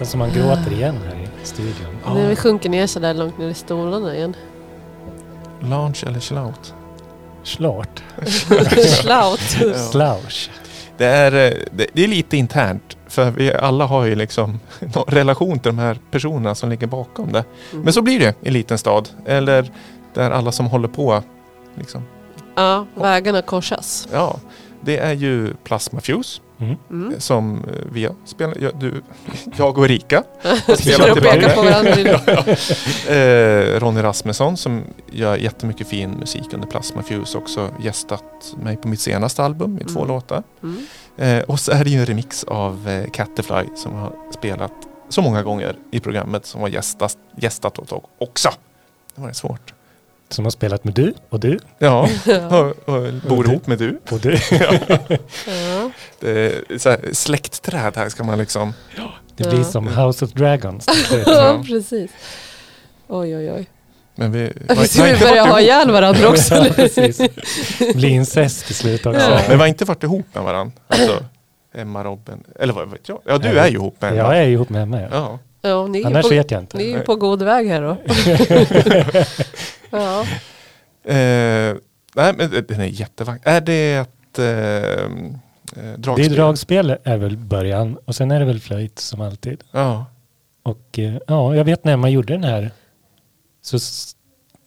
Nästan som man gråter igen här i studion. När vi sjunker ner så där långt ner i stolarna igen. Launch eller chill out. Schlart. Slaut. Slouch. Det är, eh, det, det är lite internt. För vi alla har ju liksom relation till de här personerna som ligger bakom det. Men så blir det i en liten stad. Eller där alla som håller på. Liksom. Ja, vägarna korsas. Ja, det är ju Plasma Fuse. Mm. Mm. Som eh, vi har spelat. Jag, du, jag och Erika. Och pekar på varandra. Eh, Ronny Rasmusson som gör jättemycket fin musik under Plasma Fuse. Också gästat mig på mitt senaste album i två Mm. låtar. Mm. Eh, och så är det ju en remix av eh, Catterfly som har spelat så många gånger i programmet som har gästat, gästat åt också. Det var det svårt. Som har spelat med du och du Ja, och, och bor ihop med du. och du. Ja. Det är så här, släktträd här ska man liksom. Det blir Ja. som House of Dragons. ja, precis. Oj, oj, oj. Men vi, Vi ska vi börja ha ihjäl varandra också. Ja, precis. Blir incest till slut också. Ja, Ja. men vi har inte varit ihop med varandra. Alltså, Emma, Robin. Eller vad vet jag? Ja, du är ju ihop med Emma. Jag är ihop med Emma. Ja. Ja. Ja, ni, är Annars på, vet jag inte. ni är ju på god väg här då. ja. Eh, nej, men det- den är jättevacker. Är det ett eh, eh, Det dragspel? är dragspel är väl början och sen är det väl flöjt som alltid. Ja. Och eh, ja, jag vet när Emma gjorde den här så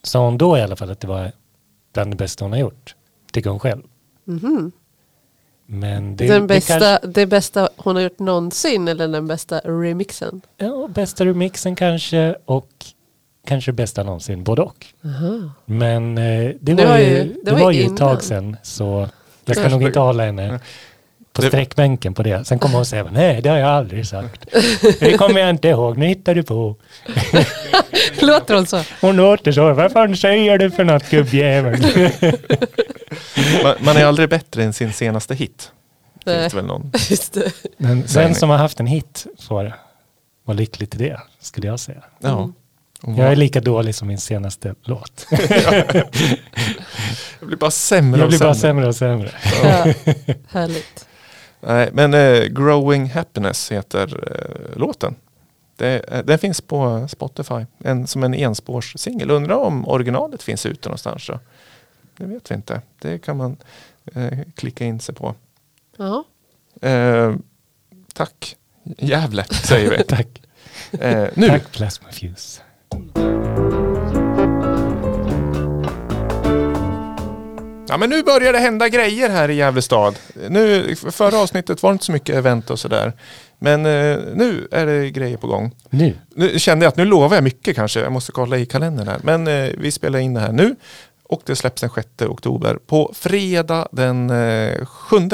sa hon då i alla fall att det var bland det bästa hon har gjort. Tycker hon själv. Mhm. Men det, den det bästa, kanske- det bästa hon har gjort någonsin eller den bästa remixen? ja, bästa remixen kanske och kanske bästa någonsin, både och. Aha. Men eh, det Det var, var ju, ju- det det var var ju ett tag sedan så jag ska nog det- inte hålla henne på sträckbänken på det. Sen kommer hon säga nej det har jag aldrig sagt. Det kommer jag inte ihåg, nu hittar du på. Låter hon så? Hon låter så, vad fan säger du för något gubbjävel? Man, man är aldrig bättre än sin senaste hit. Finns det väl någon? Just det. Men den som har haft en hit får vara lycklig till det, skulle jag säga. Ja. Mm. Jag är lika dålig som min senaste låt. Jag blir bara sämre Jag och blir bara sämre. sämre och sämre. Ja. Härligt. Nej, men eh, Growing Happiness heter eh, låten. Det, eh, den finns på Spotify en, som en enspårssingel. Undrar om originalet finns ute någonstans. Så. Det vet vi inte. Det kan man eh, klicka in sig på. Ja. Eh, tack Gävle säger vi. Tack. Eh, nu, Tack Plasma Fuse. Ja, men nu börjar det hända grejer här i Gävle stad. Nu, förra avsnittet var det inte så mycket event och sådär. Men eh, nu är det grejer på gång. Nu. Nu kände jag att nu lovar jag mycket kanske. Jag måste kolla i kalendern här. Men eh, vi spelar in det här nu. Och det släpps den 6 oktober. På fredag den eh, 7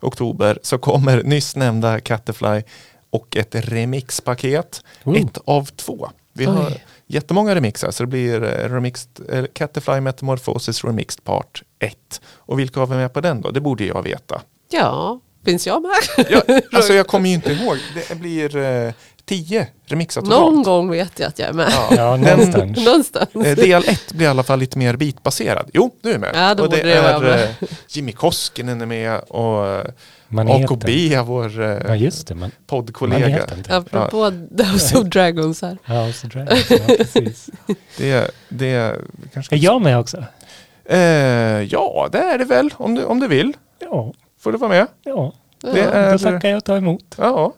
oktober så kommer nyss nämnda Catterfly och ett remixpaket. Oh. Ett av två. Vi Oj. har jättemånga remixar så det blir eh, remixed, eh, Catterfly Metamorphosis Remixed Part 1. Och vilka har vi med på den då? Det borde jag veta. ja, finns jag med? Ja, alltså jag kommer ju inte ihåg. Det blir eh, tio remixar totalt. Någon gång vet jag att jag är med. Ja, Den- någonstans. Någonstans. Eh, Del 1 blir i alla fall lite mer bitbaserad. Jo, du är med. Ja, då och det det är med. eh, Jimmy Koskinen är med och Maneten. AKB, vår Ja eh, just det, man, poddkollega. maneten. typ. Apropå House of Dragons här. House of Dragons, ja precis. Det, det kanske Är jag med också? Eh, ja, det är det väl om du, om du vill. Ja, Får du vara med. ja. Det Ja. är, Då tackar jag och tar emot. ja,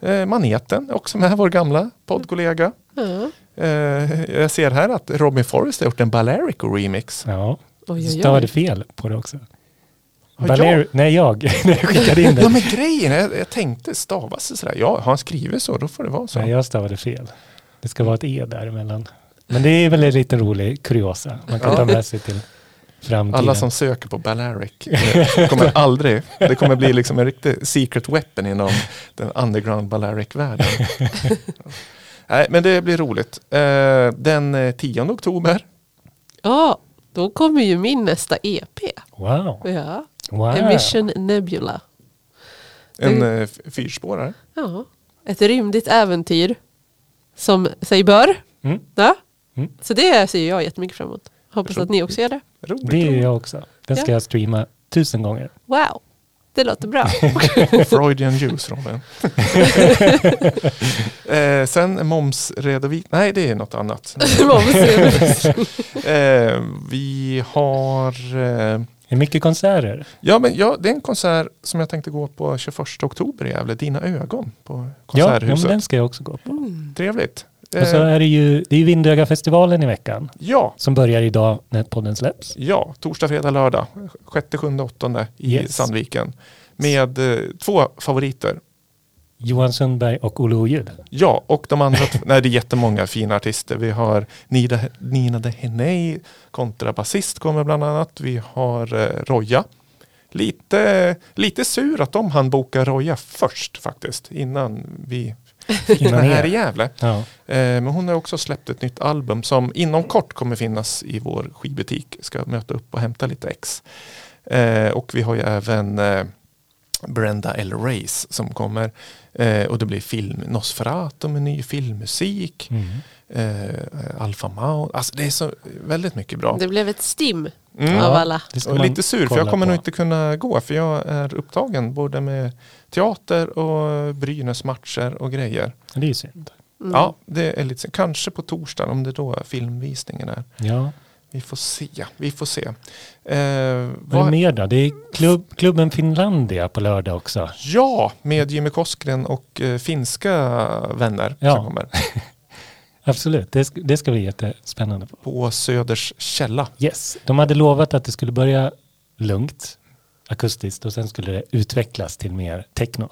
eh, Maneten är också med, vår gamla poddkollega. Ja. Eh, jag ser här att Robin Forrest har gjort en Balerico remix. Ja, Oj, så oj, stavade fel på det också. Har Baler- jag? Nej, jag. När jag skickade in Ja det. men grejen är, jag tänkte stavas det sådär. Ja, har han skrivit så då får det vara så. Nej, jag stavade fel. Det ska vara ett E däremellan. Men det är väl en liten rolig kuriosa. Man kan Ja. ta med sig till framtiden. Alla som söker på Balearic eh, kommer aldrig, det kommer bli liksom en riktig secret weapon inom den underground Balearic-världen. Nej, men det blir roligt. Eh, Den eh, 10 oktober, Ja, då kommer ju min nästa EP. Wow. Ja. Wow. Emission Nebula. en eh, fyrspårare. Ja. Ett rymdigt äventyr. Som sig bör. Mm. Ja. Mm. Så det ser jag jättemycket fram emot. Hoppas att ni också gör det. Roligt. Det är jag också. Den ska Ja. jag streama tusen gånger. Wow, det låter bra. Freudian juice Robin. eh, sen momsredovisning, nej det är något annat. Momsredovisning. Eh, vi har eh, Det är mycket konserter. Ja, men ja, det är en konsert som jag tänkte gå på 21 oktober i Gävle. Dina ögon på Ja, ja, men Konserthuset. den ska jag också gå på. Mm. Trevligt. Och så Eh, är det ju, det är ju Vindöga-festivalen i veckan. ja, Som börjar idag när podden släpps. ja, torsdag, fredag, lördag. 6, 7, 8 i Yes. Sandviken. Med eh, två favoriter. Johan Sundberg och Olle Oljud. Ja, och de andra, nej det är jättemånga fina artister. Vi har Nina, Nina de Heney, kontrabasist kommer bland annat. Vi har eh, Roja. Lite, lite sur att de hann boka Roja först faktiskt, innan vi Innan här i. Gävle. Ja. Eh, men hon har också släppt ett nytt album som inom kort kommer finnas i vår skivbutik. Ska möta upp och hämta lite ex. Eh, och vi har ju även eh, Brenda L. Race som kommer. Eh, och det blir film Nosferatu med ny filmmusik. Mm. Eh, Alpha Mount. Alltså det är så väldigt mycket bra. Det blev ett stim Mm. av alla. Ska Och lite sur för jag kommer på. nog inte kunna gå för jag är upptagen både med teater och Brynäs matcher och grejer. Det är ju synd. Mm. Ja, det är lite synd. Kanske på torsdag om det då filmvisningen är. Ja. Vi får se. Vi får se. Eh, Vad är det mer då? Det är klubb, klubben Finlandia på lördag också. ja, med Jimmy Koskren och eh, finska vänner Ja. som kommer. Absolut, det, sk- det ska bli jättespännande. På Söders källa. Yes, de hade lovat att det skulle börja lugnt, akustiskt och sen skulle det utvecklas till mer techno.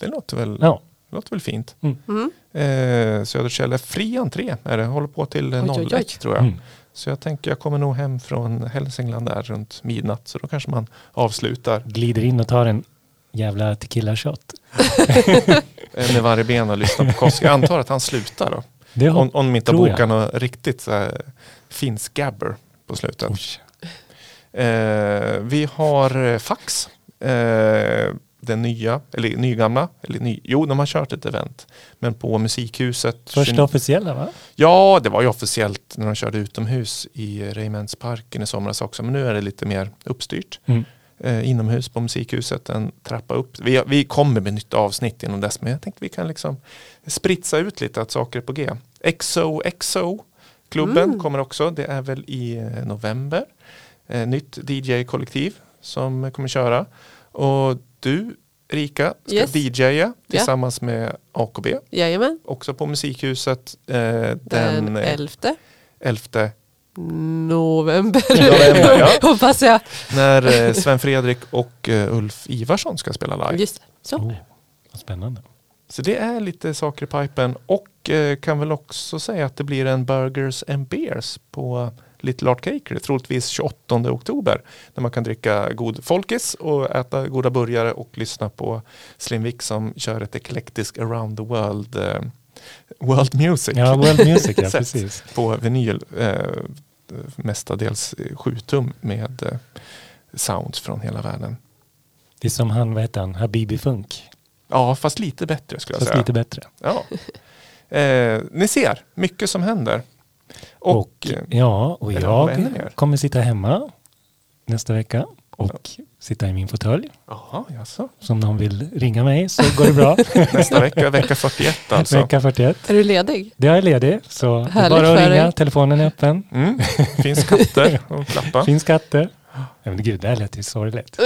Det låter väl, Ja, låter väl fint. Mm. Eh, Söders källa, fri entré är det. Håller på till eh, Oj, oj, 01 oj. tror jag. mm. Så jag tänker jag kommer nog hem från Hälsingland där runt midnatt. Så då kanske man avslutar glider in och tar en jävla tequila shot. eh, med varje ben och lyssnar på Koskren. Jag antar att han slutar då. Det har, Om, om de inte bokat något riktigt så här, finsk gabber på slutet. Eh, vi har eh, Fax. Eh, den nya, eller nygamla, eller ny, jo de har kört ett event. Men på Musikhuset. Första 29 officiella va? Ja, det var ju officiellt när de körde utomhus i Regementsparken i somras också. Men nu är det lite mer uppstyrt. Mm. Eh, inomhus på Musikhuset, en trappa upp. Vi, vi kommer med nytt avsnitt inom dess. Men jag tänkte vi kan liksom spritsa ut lite att saker är på G. XOXO klubben Mm. kommer också. Det är väl i eh, november. Eh, nytt DJ-kollektiv som kommer köra. Och du Erika ska Yes. DJa tillsammans med AKB. Jajamän. Också på Musikhuset eh, Den, den eh, 11 11 november. November, ja. Hoppas jag. när eh, Sven Fredrik och eh, Ulf Ivarsson ska spela live. Just det. Så. Oh, vad spännande. Så det är lite saker i pipen och eh, kan väl också säga att det blir en Burgers and Beers på Little Art Cakery, troligtvis 28 oktober. Där man kan dricka god folkis och äta goda burgare och lyssna på Slim Vic som kör ett eklektisk around the world eh, world music. Ja, World Music, ja precis. på vinyl. Eh, mestadels 7 tum med eh, sounds från hela världen. Det är som han, vad heter han, Habibi Funk. Ja, fast lite bättre skulle jag Fast säga. lite bättre. Ja. Eh, ni ser, mycket som händer. Och, Och, eh, ja, och jag kommer sitta hemma nästa vecka och sitta i min fåtölj. Så om någon vill ringa mig så går det bra. Nästa vecka, vecka 41 alltså. Vecka 41. Är du ledig? Det är ledig, så det är bara att ringa. Telefonen är öppen. Mm. Finns katter och klappa. Finns katter. Ja, men gud, det här lät ju sorgligt.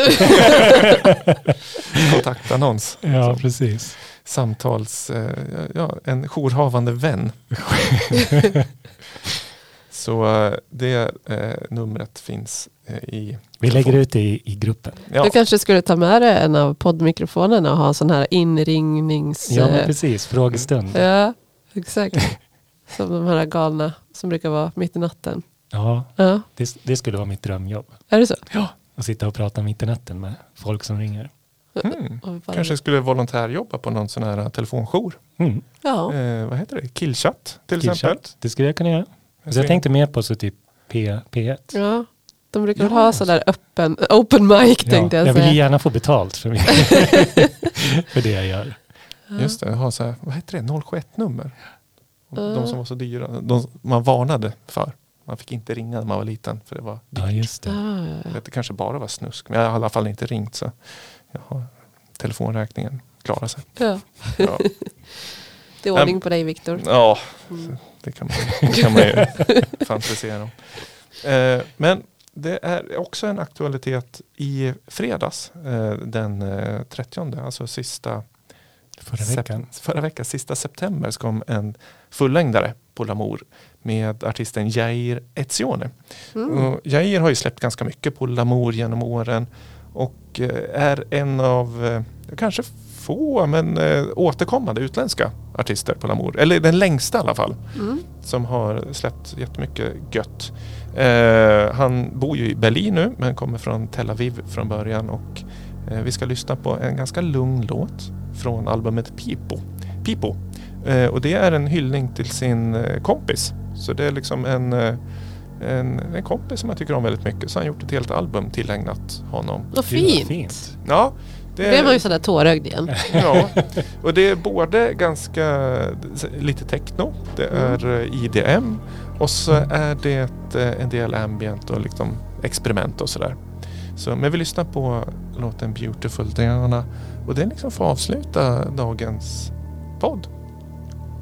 Kontaktannons. Ja, precis. Samtals, eh, ja, en jourhavande vän. Så eh, det eh, numret finns eh, i... Vi lägger ut det i, i gruppen. Ja, Du kanske skulle ta med dig en av poddmikrofonerna och ha sån här inringnings... Ja, men precis. Frågestund. ja exakt. Som de här galna som brukar vara mitt i natten. Ja, Ja, det, det skulle vara mitt drömjobb. är det så? Att sitta och prata mitt i natten med folk som ringer. mm. Bara- Kanske skulle volontärjobba på någon sån här telefonjour. Mm. Ja, Eh, vad heter det? Killchatt till exempel. Killchatt. Det skulle jag kunna göra. Så jag tänkte mer på så typ P, P1. ja. De brukar Ja. ha sådär öppen, open mic Ja, tänkte jag jag vill säga. gärna få betalt för, mig. för det jag gör. Just det, ha så här, vad heter det, 071-nummer. De Ja. som var så dyra, de man varnade för. Man fick inte ringa när man var liten för det var dyrt. Ja, just det. Ja, ja, Jag ja. vet, Det kanske bara var snusk, men jag har i alla fall inte ringt så jag har telefonräkningen klarar sig. Ja. Ja, Det är ordning på dig Viktor. ja Mm. Det kan man, kan man ju fantisera om. Eh, men det är också en aktualitet i fredags, eh, den eh, 30, alltså sista Förra Sep- veckan. Förra veckan, sista september, så kom en fullängdare på Lamour med artisten Jair Etzione. Mm. Och Jair har ju släppt ganska mycket på Lamour genom åren och eh, är en av, eh, kanske få, men eh, återkommande utländska artister på Lamour. Eller den längsta i alla fall, Mm. som har släppt jättemycket gött. Eh, han bor ju i Berlin nu, men kommer från Tel Aviv från början och eh, vi ska lyssna på en ganska lugn låt från albumet Pipo. Pipo. Eh, och det är en hyllning till sin eh, kompis. Så det är liksom en, eh, en, en kompis som jag tycker om väldigt mycket. Så han har gjort ett helt album tillägnat honom. Vad fint. Ja, det blev man ju sådär tårögd igen. Ja, och det är både ganska lite techno, det Mm. är eh, IDM och så är det eh, en del ambient och liksom experiment och sådär. Så, men vi lyssnar på låten Beautiful Diana och den liksom får avsluta dagens podd.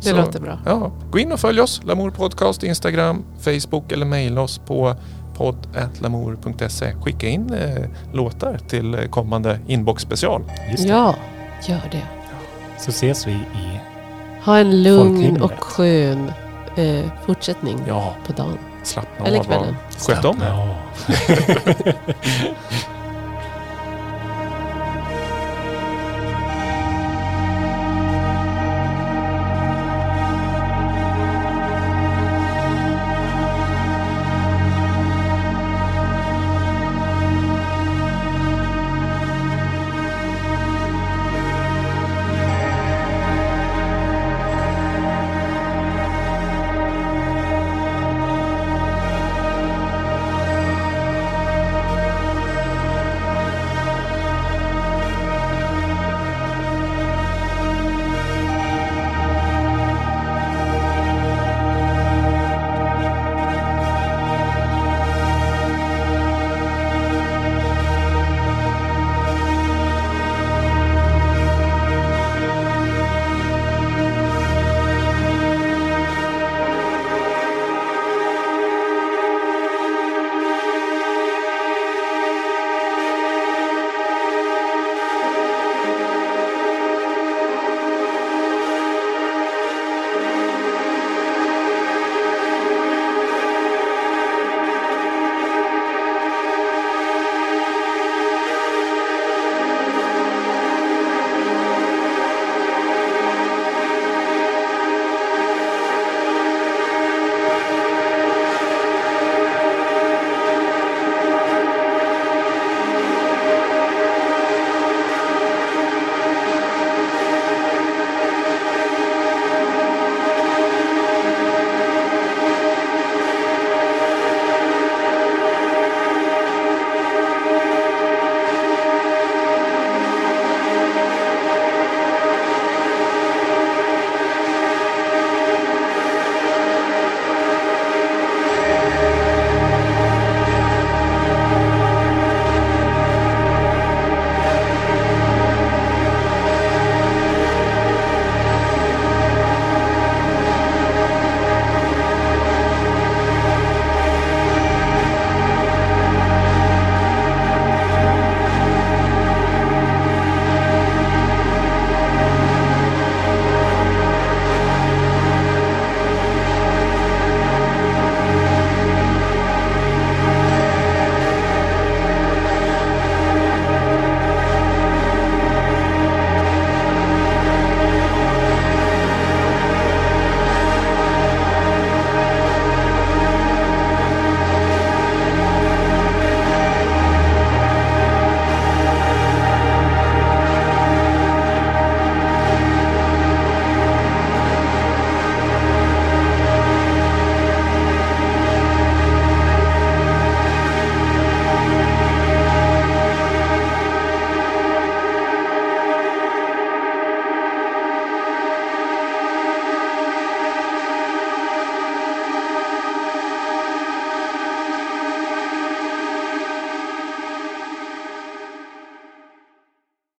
Det Så, låter bra. Ja, gå in och följ oss, Lamour Podcast, Instagram, Facebook eller mejla oss på podd.lamour.se. Skicka in eh, låtar till kommande inbox special. Just det. Ja, gör det. Så ses vi i... Ha en lugn och skön eh, fortsättning Ja, på dagen. slappna Eller av och kvällen. sköt om er.